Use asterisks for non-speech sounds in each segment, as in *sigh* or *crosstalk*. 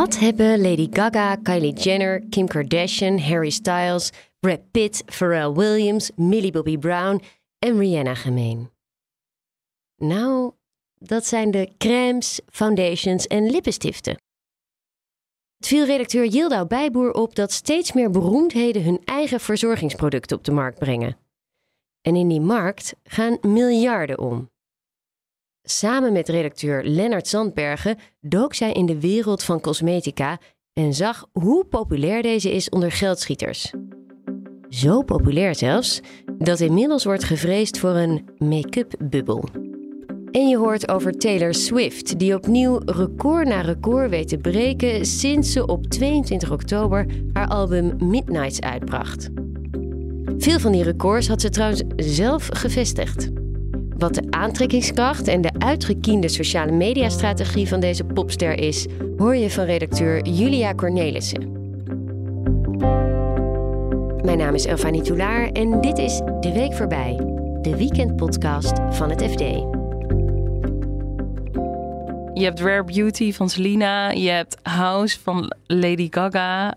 Wat hebben Lady Gaga, Kylie Jenner, Kim Kardashian, Harry Styles, Brad Pitt, Pharrell Williams, Millie Bobby Brown en Rihanna gemeen? Nou, dat zijn de crèmes, foundations en lippenstiften. Het viel redacteur Bijboer op dat steeds meer beroemdheden hun eigen verzorgingsproducten op de markt brengen. En in die markt gaan miljarden om. Samen met redacteur Lennart Zandbergen dook zij in de wereld van cosmetica en zag hoe populair deze is onder geldschieters. Zo populair zelfs dat inmiddels wordt gevreesd voor een make-up bubbel. En je hoort over Taylor Swift, die opnieuw record na record weet te breken sinds ze op 22 oktober haar album Midnights uitbracht. Veel van die records had ze trouwens zelf gevestigd. Wat de aantrekkingskracht en de uitgekiende sociale mediastrategie van deze popster is, hoor je van redacteur Julia Cornelissen. Mijn naam is Elfanie Toulaar en dit is De Week Voorbij, de weekendpodcast van het FD. Je hebt Rare Beauty van Selena. Je hebt House van Lady Gaga.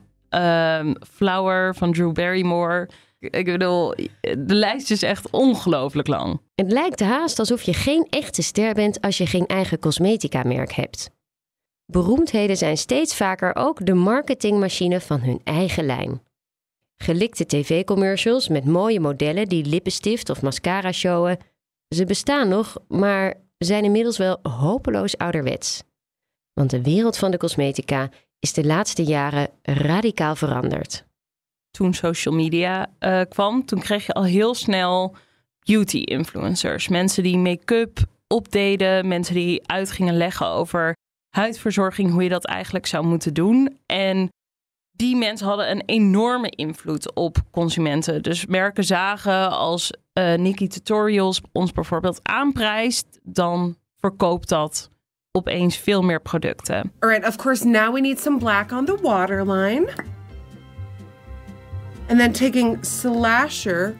Um, Flower van Drew Barrymore. Ik bedoel, de lijst is echt ongelooflijk lang. Het lijkt haast alsof je geen echte ster bent als je geen eigen cosmetica-merk hebt. Beroemdheden zijn steeds vaker ook de marketingmachine van hun eigen lijn. Gelikte tv-commercials met mooie modellen die lippenstift of mascara showen. Ze bestaan nog, maar zijn inmiddels wel hopeloos ouderwets. Want de wereld van de cosmetica is de laatste jaren radicaal veranderd. Toen social media uh, kwam, toen kreeg je al heel snel beauty influencers. Mensen die make-up opdeden, mensen die uit gingen leggen over huidverzorging, hoe je dat eigenlijk zou moeten doen. En die mensen hadden een enorme invloed op consumenten. Dus merken zagen als uh, Nikki Tutorials ons bijvoorbeeld aanprijst, dan verkoopt dat opeens veel meer producten. Alright, of course now we need some black on the waterline. And then taking Slasher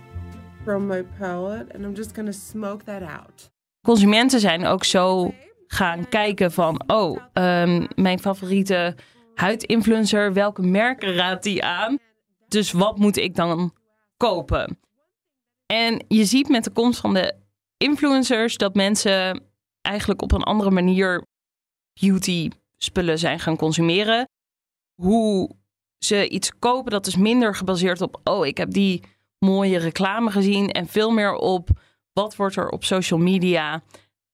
from my palette and I'm just gonna smoke that out. Consumenten zijn ook zo gaan kijken van, oh, um, mijn favoriete huidinfluencer, welke merken raadt die aan? Dus wat moet ik dan kopen? En je ziet met de komst van de influencers dat mensen eigenlijk op een andere manier beauty spullen zijn gaan consumeren. Hoe ze iets kopen, dat is minder gebaseerd op, oh, ik heb die mooie reclame gezien en veel meer op wat wordt er op social media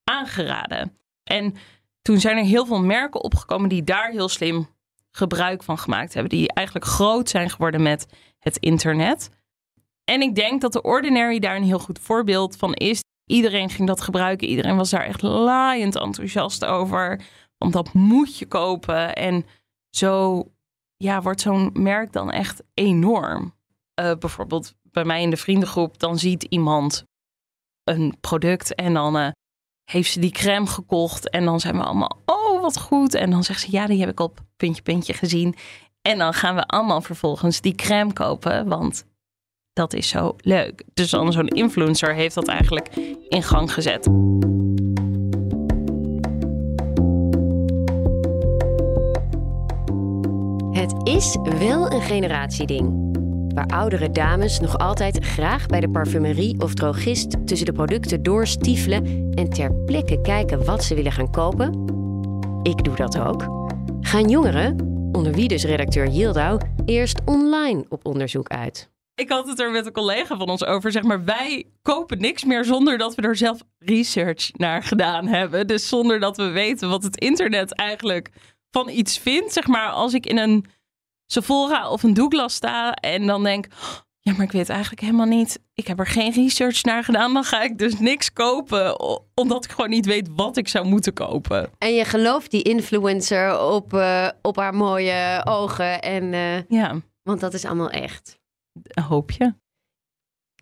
aangeraden. En toen zijn er heel veel merken opgekomen die daar heel slim gebruik van gemaakt hebben, die eigenlijk groot zijn geworden met het internet. En ik denk dat de Ordinary daar een heel goed voorbeeld van is. Iedereen ging dat gebruiken. Iedereen was daar echt laaiend enthousiast over. Want dat moet je kopen. En zo ja, wordt zo'n merk dan echt enorm. Uh, bijvoorbeeld bij mij in de vriendengroep, dan ziet iemand een product en dan uh, heeft ze die crème gekocht. En dan zijn we allemaal, oh wat goed. En dan zegt ze, ja, die heb ik op puntje, puntje gezien. En dan gaan we allemaal vervolgens die crème kopen, want dat is zo leuk. Dus dan zo'n influencer heeft dat eigenlijk in gang gezet. Is wel een generatieding. Waar oudere dames nog altijd graag bij de parfumerie of drogist tussen de producten doorstiefelen en ter plekke kijken wat ze willen gaan kopen. Ik doe dat ook. Gaan jongeren, onder wie dus redacteur Yildau, eerst online op onderzoek uit. Ik had het er met een collega van ons over. Zeg maar, wij kopen niks meer zonder dat we er zelf research naar gedaan hebben. Dus zonder dat we weten wat het internet eigenlijk van iets vindt. Zeg maar, als ik in een Sephora of een Douglas sta en dan denk... Ja, maar ik weet eigenlijk helemaal niet. Ik heb er geen research naar gedaan. Dan ga ik dus niks kopen. Omdat ik gewoon niet weet wat ik zou moeten kopen. En je gelooft die influencer op, uh, op haar mooie ogen. En, uh, ja. Want dat is allemaal echt. Hoop je.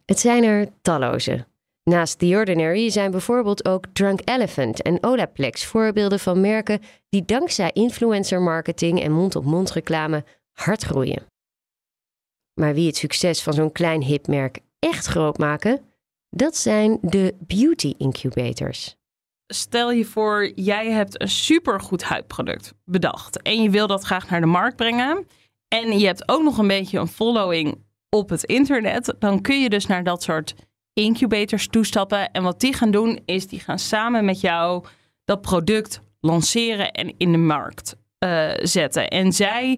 Het zijn er talloze. Naast The Ordinary zijn bijvoorbeeld ook Drunk Elephant en Olaplex voorbeelden van merken die dankzij influencer marketing en mond-op-mond reclame hard groeien. Maar wie het succes van zo'n klein hipmerk echt groot maken, dat zijn de beauty incubators. stel je voor, jij hebt een supergoed huidproduct bedacht. En je wil dat graag naar de markt brengen. En je hebt ook nog een beetje een following op het internet. Dan kun je dus naar dat soort incubators toestappen. En wat die gaan doen, is die gaan samen met jou dat product lanceren en in de markt uh, zetten. En zij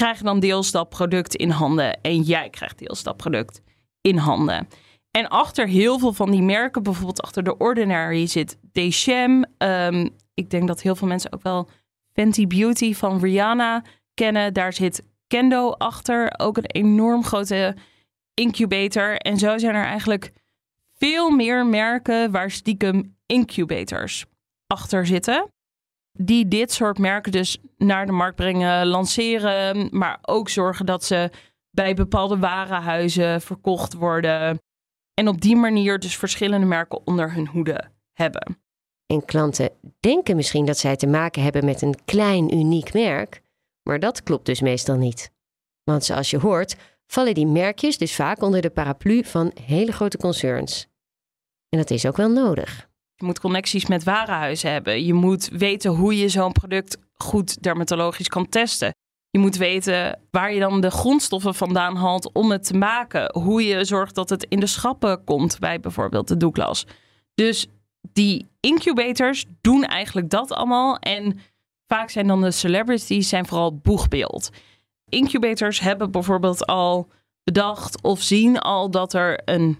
krijgen dan deels dat product in handen. En jij krijgt deels dat product in handen. En achter heel veel van die merken, bijvoorbeeld achter de Ordinary, zit Dechem. Ik denk dat heel veel mensen ook wel Fenty Beauty van Rihanna kennen. Daar zit Kendo achter, ook een enorm grote incubator. En zo zijn er eigenlijk veel meer merken waar stiekem incubators achter zitten. Die dit soort merken dus naar de markt brengen, lanceren, maar ook zorgen dat ze bij bepaalde warenhuizen verkocht worden. En op die manier dus verschillende merken onder hun hoede hebben. En klanten denken misschien dat zij te maken hebben met een klein uniek merk, maar dat klopt dus meestal niet. Want zoals je hoort, vallen die merkjes dus vaak onder de paraplu van hele grote concerns. En dat is ook wel nodig. Je moet connecties met warenhuizen hebben. Je moet weten hoe je zo'n product goed dermatologisch kan testen. Je moet weten waar je dan de grondstoffen vandaan haalt om het te maken. Hoe je zorgt dat het in de schappen komt bij bijvoorbeeld de Douglas. Dus die incubators doen eigenlijk dat allemaal. En vaak zijn dan de celebrities zijn vooral boegbeeld. Incubators hebben bijvoorbeeld al bedacht of zien al dat er een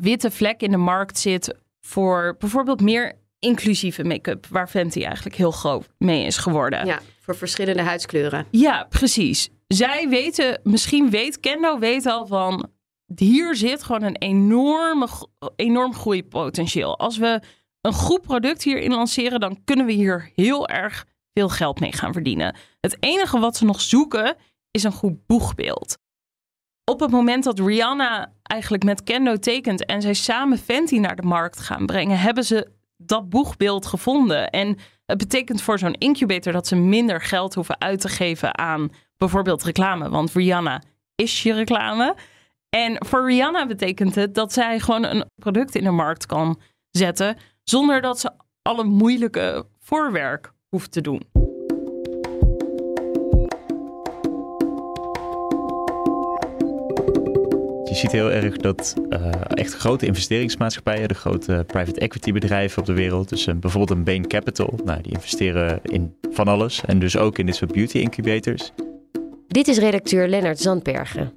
witte vlek in de markt zit voor bijvoorbeeld meer inclusieve make-up, waar Fenty eigenlijk heel groot mee is geworden. Ja, voor verschillende huidskleuren. Ja, precies. Zij weten, misschien weet Kendo weet al van, hier zit gewoon een enorme, enorm groeipotentieel. Als we een goed product hierin lanceren, dan kunnen we hier heel erg veel geld mee gaan verdienen. Het enige wat ze nog zoeken is een goed boegbeeld. Op het moment dat Rihanna eigenlijk met Kendo tekent en zij samen Fenty naar de markt gaan brengen, hebben ze dat boegbeeld gevonden. En het betekent voor zo'n incubator dat ze minder geld hoeven uit te geven aan bijvoorbeeld reclame. Want Rihanna is je reclame. En voor Rihanna betekent het dat zij gewoon een product in de markt kan zetten zonder dat ze alle moeilijke voorwerk hoeft te doen. Je ziet heel erg dat uh, echt grote investeringsmaatschappijen, de grote private equity bedrijven op de wereld, dus uh, bijvoorbeeld een Bain Capital, nou, die investeren in van alles en dus ook in dit soort beauty incubators. Dit is redacteur Lennart Zandbergen.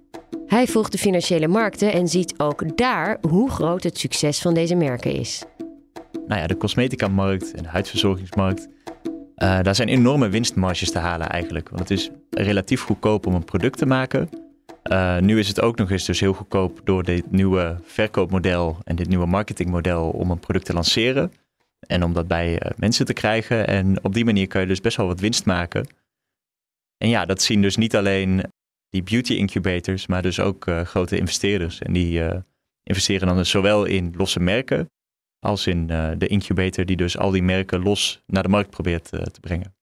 Hij volgt de financiële markten en ziet ook daar hoe groot het succes van deze merken is. Nou ja, de cosmetica-markt en de huidverzorgingsmarkt, uh, daar zijn enorme winstmarges te halen eigenlijk. Want het is relatief goedkoop om een product te maken. Uh, nu is het ook nog eens dus heel goedkoop door dit nieuwe verkoopmodel en dit nieuwe marketingmodel om een product te lanceren. En om dat bij uh, mensen te krijgen. En op die manier kan je dus best wel wat winst maken. En ja, dat zien dus niet alleen die beauty incubators, maar dus ook uh, grote investeerders. En die investeren dan dus zowel in losse merken als in de incubator die dus al die merken los naar de markt probeert te brengen.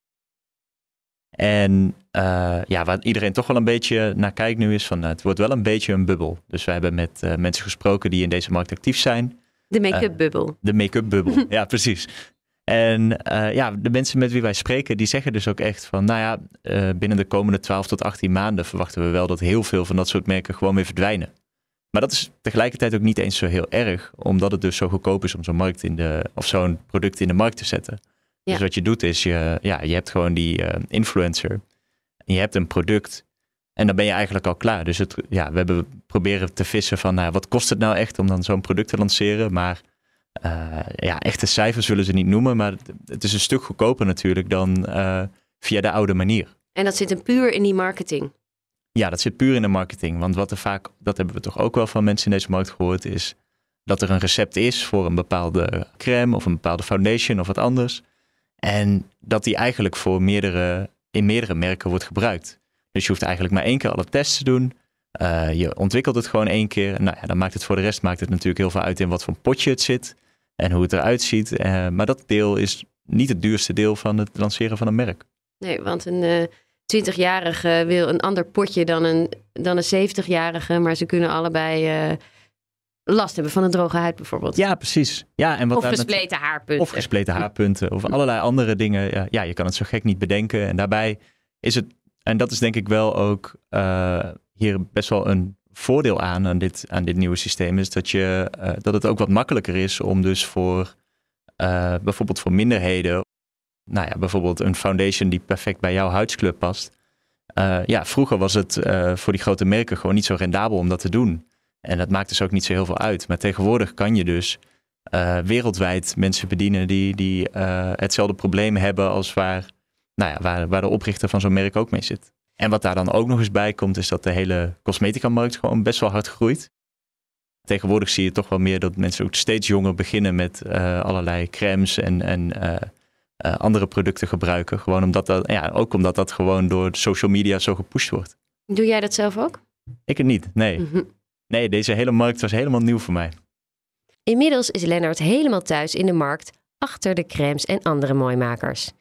En uh, ja, waar iedereen toch wel een beetje naar kijkt nu is van uh, het wordt wel een beetje een bubbel. Dus we hebben met uh, mensen gesproken die in deze markt actief zijn. De make-up bubbel. De make-up bubbel, *laughs* ja precies. En ja, de mensen met wie wij spreken, die zeggen dus ook echt van, nou ja, binnen de komende 12 tot 18 maanden verwachten we wel dat heel veel van dat soort merken gewoon weer verdwijnen. Maar dat is tegelijkertijd ook niet eens zo heel erg, omdat het dus zo goedkoop is om zo'n markt in de, of zo'n product in de markt te zetten. Dus wat je doet is, je, ja, je hebt gewoon die uh, influencer. En je hebt een product. En dan ben je eigenlijk al klaar. Dus het, ja, we hebben proberen te vissen van nou, wat kost het nou echt om dan zo'n product te lanceren. Maar uh, ja, echte cijfers zullen ze niet noemen. Maar het is een stuk goedkoper natuurlijk dan uh, via de oude manier. En dat zit hem puur in die marketing? Ja, dat zit puur in de marketing. Want wat er vaak, dat hebben we toch ook wel van mensen in deze markt gehoord, is dat er een recept is voor een bepaalde crème of een bepaalde foundation of wat anders. En dat die eigenlijk voor meerdere, in meerdere merken wordt gebruikt. Dus je hoeft eigenlijk maar één keer alle tests te doen. Uh, je ontwikkelt het gewoon één keer. Nou ja, dan maakt het voor de rest maakt het natuurlijk heel veel uit in wat voor potje het zit. En hoe het eruit ziet. Uh, maar dat deel is niet het duurste deel van het lanceren van een merk. Nee, want een uh, 20-jarige wil een ander potje dan een, dan een 70-jarige. Maar ze kunnen allebei last hebben van een droge huid bijvoorbeeld. Ja, precies. Ja, en wat of gespleten haarpunten. Of gespleten haarpunten. Of allerlei andere dingen. Ja, ja, je kan het zo gek niet bedenken. En daarbij is het, en dat is denk ik wel ook eh, hier best wel een voordeel aan, aan dit, aan dit nieuwe systeem, is dat, je, eh, dat het ook wat makkelijker is om dus voor eh, bijvoorbeeld voor minderheden, nou ja, bijvoorbeeld een foundation die perfect bij jouw huidskleur past. Ja, vroeger was het voor die grote merken gewoon niet zo rendabel om dat te doen. En dat maakt dus ook niet zo heel veel uit. Maar tegenwoordig kan je dus eh, wereldwijd mensen bedienen die, die eh, hetzelfde probleem hebben als waar, nou ja, waar, waar de oprichter van zo'n merk ook mee zit. En wat daar dan ook nog eens bij komt, is dat de hele cosmetica-markt gewoon best wel hard groeit. Tegenwoordig zie je toch wel meer dat mensen ook steeds jonger beginnen met eh, allerlei crèmes en, en andere producten gebruiken. Gewoon omdat dat, ja, ook omdat dat gewoon door social media zo gepusht wordt. Doe jij dat zelf ook? Ik het niet, nee. Mhm. Nee, deze hele markt was helemaal nieuw voor mij. Inmiddels is Lennart helemaal thuis in de markt achter de crèmes en andere mooimakers.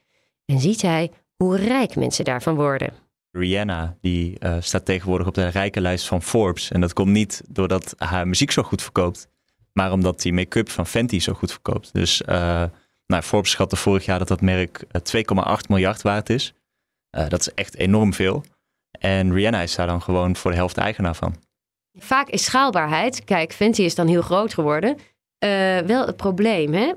En ziet hij hoe rijk mensen daarvan worden. Rihanna, die eh, staat tegenwoordig op de rijke lijst van Forbes. En dat komt niet doordat haar muziek zo goed verkoopt, maar omdat die make-up van Fenty zo goed verkoopt. Dus eh, nou, Forbes schatte vorig jaar dat dat merk eh, 2,8 miljard waard is. Eh, dat is echt enorm veel. En Rihanna is daar dan gewoon voor de helft eigenaar van. Vaak is schaalbaarheid, kijk, Fenty is dan heel groot geworden, eh, wel het probleem, hè?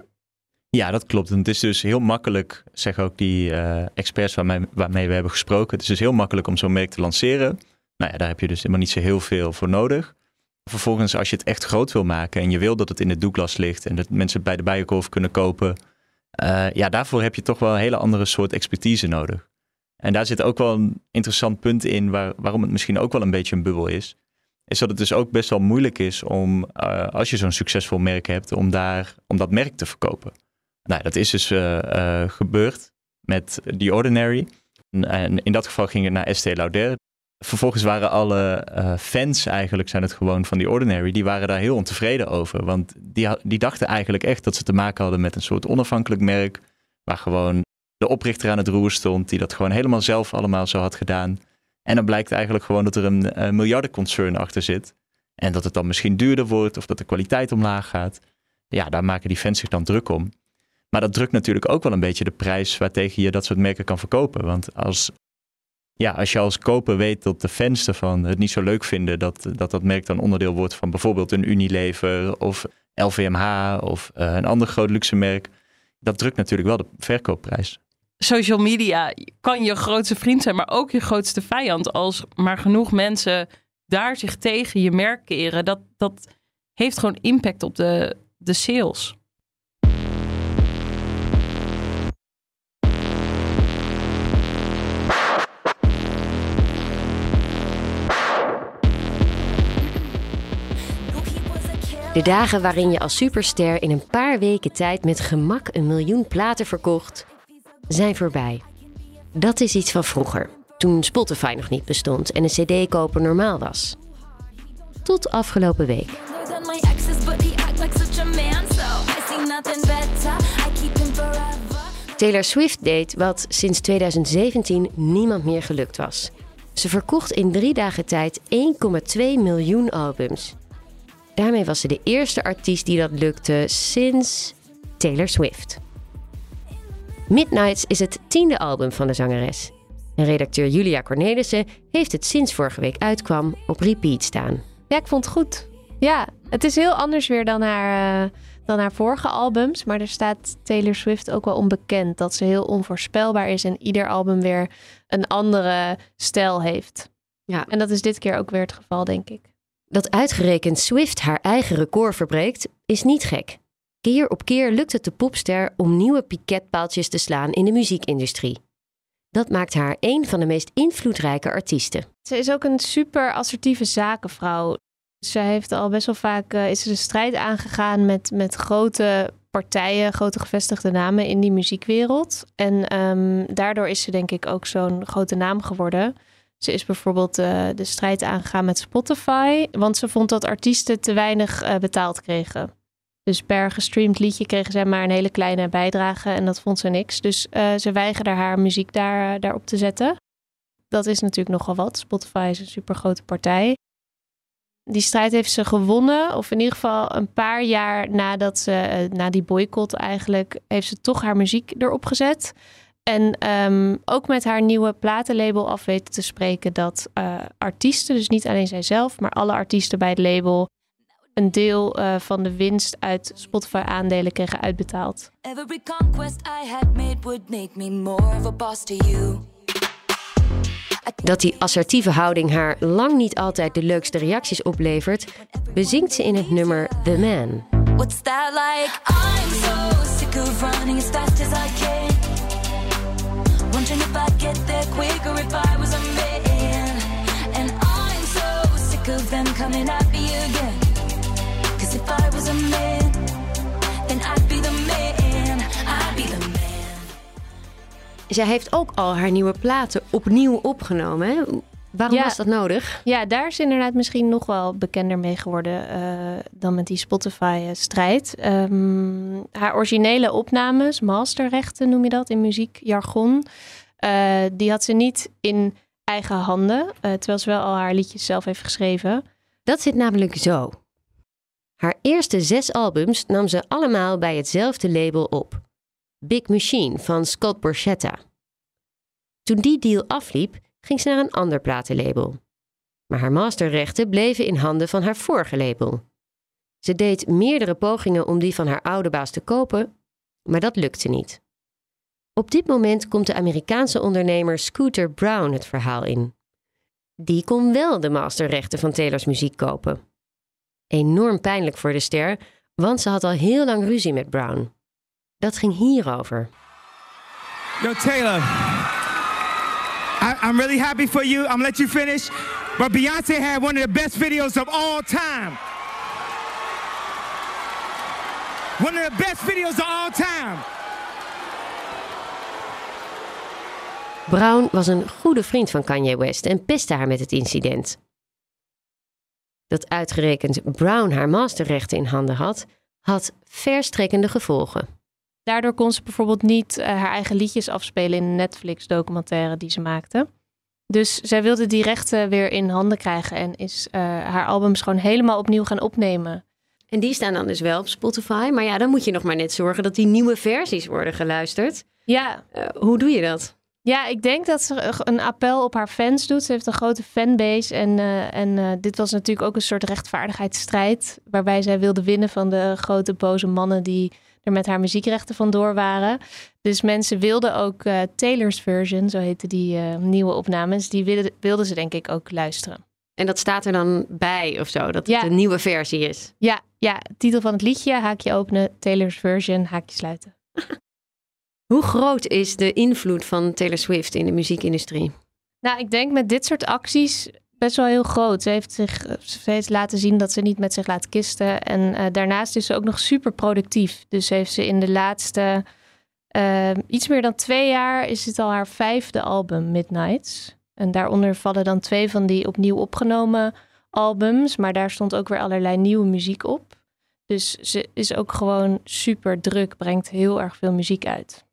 Ja, dat klopt. Het is dus heel makkelijk, zeggen ook die eh, experts waarmee, waarmee we hebben gesproken. Het is dus heel makkelijk om zo'n merk te lanceren. Nou ja, daar heb je dus helemaal niet zo heel veel voor nodig. Vervolgens, als je het echt groot wil maken en je wil dat het in het doeklas ligt en dat mensen bij de bijenkorf kunnen kopen, eh, ja, daarvoor heb je toch wel een hele andere soort expertise nodig. En daar zit ook wel een interessant punt in waar, waarom het misschien ook wel een beetje een bubbel is. Is dat het dus ook best wel moeilijk is om, eh, als je zo'n succesvol merk hebt, om, daar, om dat merk te verkopen. Nou, dat is dus eh, eh, gebeurd met The Ordinary. En, in dat geval ging het naar Estée Lauder. Vervolgens waren alle fans eigenlijk, zijn het gewoon van The Ordinary, die waren daar heel ontevreden over. Want die, die dachten eigenlijk echt dat ze te maken hadden met een soort onafhankelijk merk. Waar gewoon de oprichter aan het roer stond, die dat gewoon helemaal zelf allemaal zo had gedaan. En dan blijkt eigenlijk gewoon dat er een eh, miljardenconcern achter zit. En dat het dan misschien duurder wordt of dat de kwaliteit omlaag gaat. Ja, daar maken die fans zich dan druk om. Maar dat drukt natuurlijk ook wel een beetje de prijs waartegen je dat soort merken kan verkopen. Want als, ja, als je als koper weet dat de fans ervan het niet zo leuk vinden dat dat, dat merk dan onderdeel wordt van bijvoorbeeld een Unilever of LVMH of eh, een ander groot luxe merk. Dat drukt natuurlijk wel de verkoopprijs. Social media kan je grootste vriend zijn, maar ook je grootste vijand. Als maar genoeg mensen daar zich tegen je merk keren, dat, dat heeft gewoon impact op de, de sales. De dagen waarin je als superster in een paar weken tijd met gemak een miljoen platen verkocht, zijn voorbij. Dat is iets van vroeger, toen Spotify nog niet bestond en een CD-koper normaal was. Tot afgelopen week. Taylor Swift deed wat sinds 2017 niemand meer gelukt was. Ze verkocht in drie dagen tijd 1,2 miljoen albums. Daarmee was ze de eerste artiest die dat lukte sinds Taylor Swift. Midnights is het tiende album van de zangeres. En redacteur Julia Cornelissen heeft het sinds vorige week uitkwam op repeat staan. Ja, ik vond het goed. Ja, het is heel anders weer dan haar, eh, dan haar vorige albums. Maar er staat Taylor Swift ook wel onbekend. Dat ze heel onvoorspelbaar is en ieder album weer een andere stijl heeft. Ja. En dat is dit keer ook weer het geval, denk ik. Dat uitgerekend Swift haar eigen record verbreekt, is niet gek. Keer op keer lukt het de popster om nieuwe piketpaaltjes te slaan in de muziekindustrie. Dat maakt haar een van de meest invloedrijke artiesten. Ze is ook een super assertieve zakenvrouw. Ze heeft al best wel vaak eh, is de strijd aangegaan met, met grote partijen, grote gevestigde namen in die muziekwereld. En ehm, daardoor is ze denk ik ook zo'n grote naam geworden. Ze is bijvoorbeeld eh, de strijd aangegaan met Spotify, want ze vond dat artiesten te weinig eh, betaald kregen. Dus per gestreamd liedje kregen zij maar een hele kleine bijdrage en dat vond ze niks. Dus eh, ze weigerde haar muziek daar, daarop te zetten. Dat is natuurlijk nogal wat. Spotify is een super grote partij. die strijd heeft ze gewonnen. Of in ieder geval een paar jaar nadat ze, eh, na die boycott eigenlijk, heeft ze toch haar muziek erop gezet. En ehm, ook met haar nieuwe platenlabel af weten te spreken dat eh, artiesten, dus niet alleen zijzelf, maar alle artiesten bij het label, een deel eh, van de winst uit Spotify-aandelen kregen uitbetaald. Every conquest I had made would make me more of a boss to you. Dat die assertieve houding haar lang niet altijd de leukste reacties oplevert, bezingt ze in het nummer The Man. What's that like? I'm so sick of running as fast as I can. Wondering if I'd get there quicker if I was a man. And I'm so sick of them coming at Zij heeft ook al haar nieuwe platen opnieuw opgenomen. Hè? Waarom Ja. was dat nodig? Ja, daar is inderdaad misschien nog wel bekender mee geworden eh, dan met die Spotify-strijd. Ehm, haar originele opnames, masterrechten noem je dat in muziekjargon, eh, die had ze niet in eigen handen, eh, terwijl ze wel al haar liedjes zelf heeft geschreven. Dat zit namelijk zo. Haar eerste zes albums nam ze allemaal bij hetzelfde label op. Big Machine van Scott Borchetta. Toen die deal afliep, ging ze naar een ander platenlabel. Maar haar masterrechten bleven in handen van haar vorige label. Ze deed meerdere pogingen om die van haar oude baas te kopen, maar dat lukte niet. Op dit moment komt de Amerikaanse ondernemer Scooter Brown het verhaal in. Die kon wel de masterrechten van Taylor's muziek kopen. Enorm pijnlijk voor de ster, want ze had al heel lang ruzie met Brown. Dat ging hierover. Yo, Taylor, I, I'm really happy for you. I'm let you finish. But Beyonce had one of the best videos of all time. One of the best videos of all time. Brown was een goede vriend van Kanye West en pestte haar met het incident. Dat uitgerekend Brown haar masterrechten in handen had, had verstrekkende gevolgen. Daardoor kon ze bijvoorbeeld niet eh, haar eigen liedjes afspelen in een Netflix-documentaire die ze maakte. Dus zij wilde die rechten weer in handen krijgen en is eh, haar albums gewoon helemaal opnieuw gaan opnemen. En die staan dan dus wel op Spotify, maar ja, dan moet je nog maar net zorgen dat die nieuwe versies worden geluisterd. Ja, Eh, hoe doe je dat? Ja, ik denk dat ze een appel op haar fans doet. Ze heeft een grote fanbase. En, eh, en eh, dit was natuurlijk ook een soort rechtvaardigheidsstrijd. Waarbij zij wilde winnen van de grote boze mannen die er met haar muziekrechten vandoor waren. Dus mensen wilden ook eh, Taylor's version, zo heette die nieuwe opnames. Die wilden, wilden ze denk ik ook luisteren. En dat staat er dan bij of zo, dat het Ja. een nieuwe versie is. Ja, ja, titel van het liedje, haakje openen, Taylor's version, haakje sluiten. Hoe groot is de invloed van Taylor Swift in de muziekindustrie? Nou, ik denk met dit soort acties best wel heel groot. Ze heeft zich ze heeft laten zien dat ze niet met zich laat kisten. En eh, daarnaast is ze ook nog super productief. Dus heeft ze in de laatste eh, iets meer dan twee jaar is het al haar vijfde album, Midnights. En daaronder vallen dan twee van die opnieuw opgenomen albums. Maar daar stond ook weer allerlei nieuwe muziek op. Dus ze is ook gewoon super druk, brengt heel erg veel muziek uit.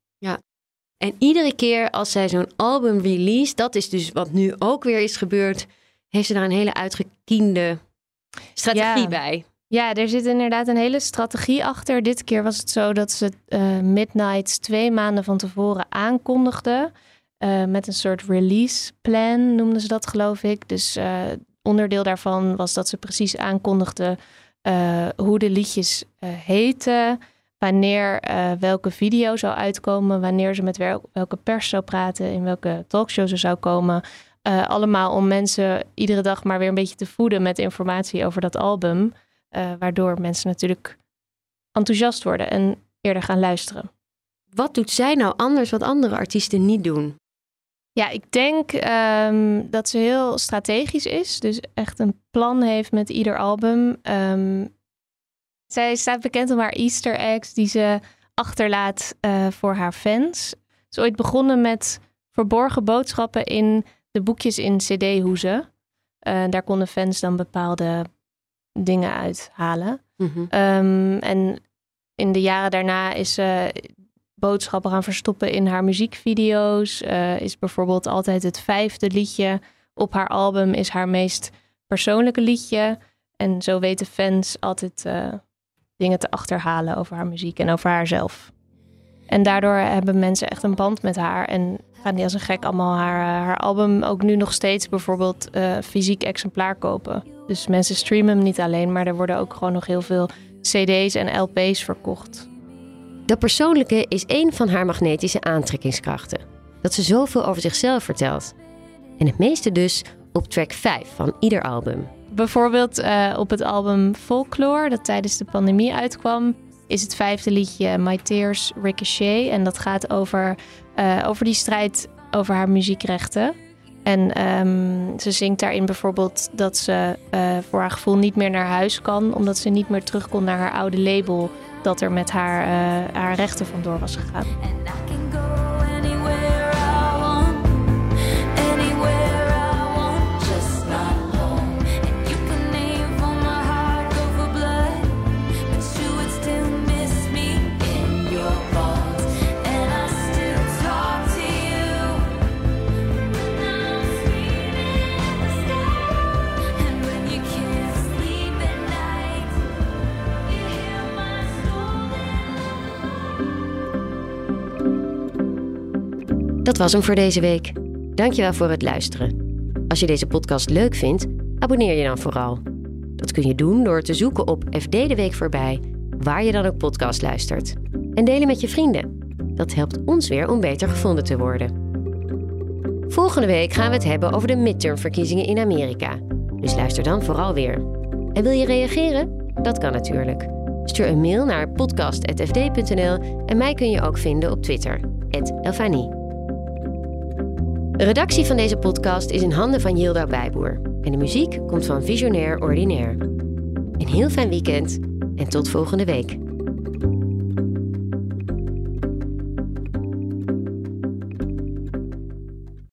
En iedere keer als zij zo'n album release, dat is dus wat nu ook weer is gebeurd, heeft ze daar een hele uitgekiende strategie Ja. bij. Ja, er zit inderdaad een hele strategie achter. Dit keer was het zo dat ze eh Midnights twee maanden van tevoren aankondigde. eh, met een soort release plan noemden ze dat, geloof ik. Dus eh, onderdeel daarvan was dat ze precies aankondigde eh, hoe de liedjes heten. Wanneer eh, welke video zou uitkomen. Wanneer ze met wel- welke pers zou praten. In welke talkshow ze zou komen. Eh, allemaal om mensen iedere dag maar weer een beetje te voeden met informatie over dat album. Eh, waardoor mensen natuurlijk enthousiast worden en eerder gaan luisteren. Wat doet zij nou anders wat andere artiesten niet doen? Ja, ik denk ehm, dat ze heel strategisch is. Dus echt een plan heeft met ieder album. Ehm, zij staat bekend om haar Easter eggs die ze achterlaat eh, voor haar fans. Ze is ooit begonnen met verborgen boodschappen in de boekjes in CD-hoezen. Eh, daar konden fans dan bepaalde dingen uithalen. Ehm, en in de jaren daarna is ze boodschappen gaan verstoppen in haar muziekvideo's. Eh, is bijvoorbeeld altijd het vijfde liedje op haar album is haar meest persoonlijke liedje. En zo weten fans altijd dingen te achterhalen over haar muziek en over haarzelf. En daardoor hebben mensen echt een band met haar. En gaan die als een gek allemaal haar, eh, haar album ook nu nog steeds bijvoorbeeld eh, fysiek exemplaar kopen. Dus mensen streamen hem niet alleen, maar er worden ook gewoon nog heel veel CD's en LP's verkocht. Dat persoonlijke is één van haar magnetische aantrekkingskrachten. Dat ze zoveel over zichzelf vertelt. En het meeste dus op track 5 van ieder album. Bijvoorbeeld eh, op het album Folklore, dat tijdens de pandemie uitkwam, is het vijfde liedje My Tears Ricochet. En dat gaat over, eh, over die strijd over haar muziekrechten. En ehm, ze zingt daarin bijvoorbeeld dat ze eh, voor haar gevoel niet meer naar huis kan, omdat ze niet meer terug kon naar haar oude label dat er met haar, haar rechten vandoor was gegaan. Dat was hem voor deze week. Dankjewel voor het luisteren. Als je deze podcast leuk vindt, abonneer je dan vooral. Dat kun je doen door te zoeken op FD de Week voorbij, waar je dan ook podcast luistert. En delen met je vrienden. Dat helpt ons weer om beter gevonden te worden. Volgende week gaan we het hebben over de midtermverkiezingen in Amerika. Dus luister dan vooral weer. En wil je reageren? Dat kan natuurlijk. Stuur een mail naar podcast.fd.nl en mij kun je ook vinden op Twitter, Elfanie. De redactie van deze podcast is in handen van Yilda Bijboer. En de muziek komt van Visionair Ordinaire. Een heel fijn weekend en tot volgende week.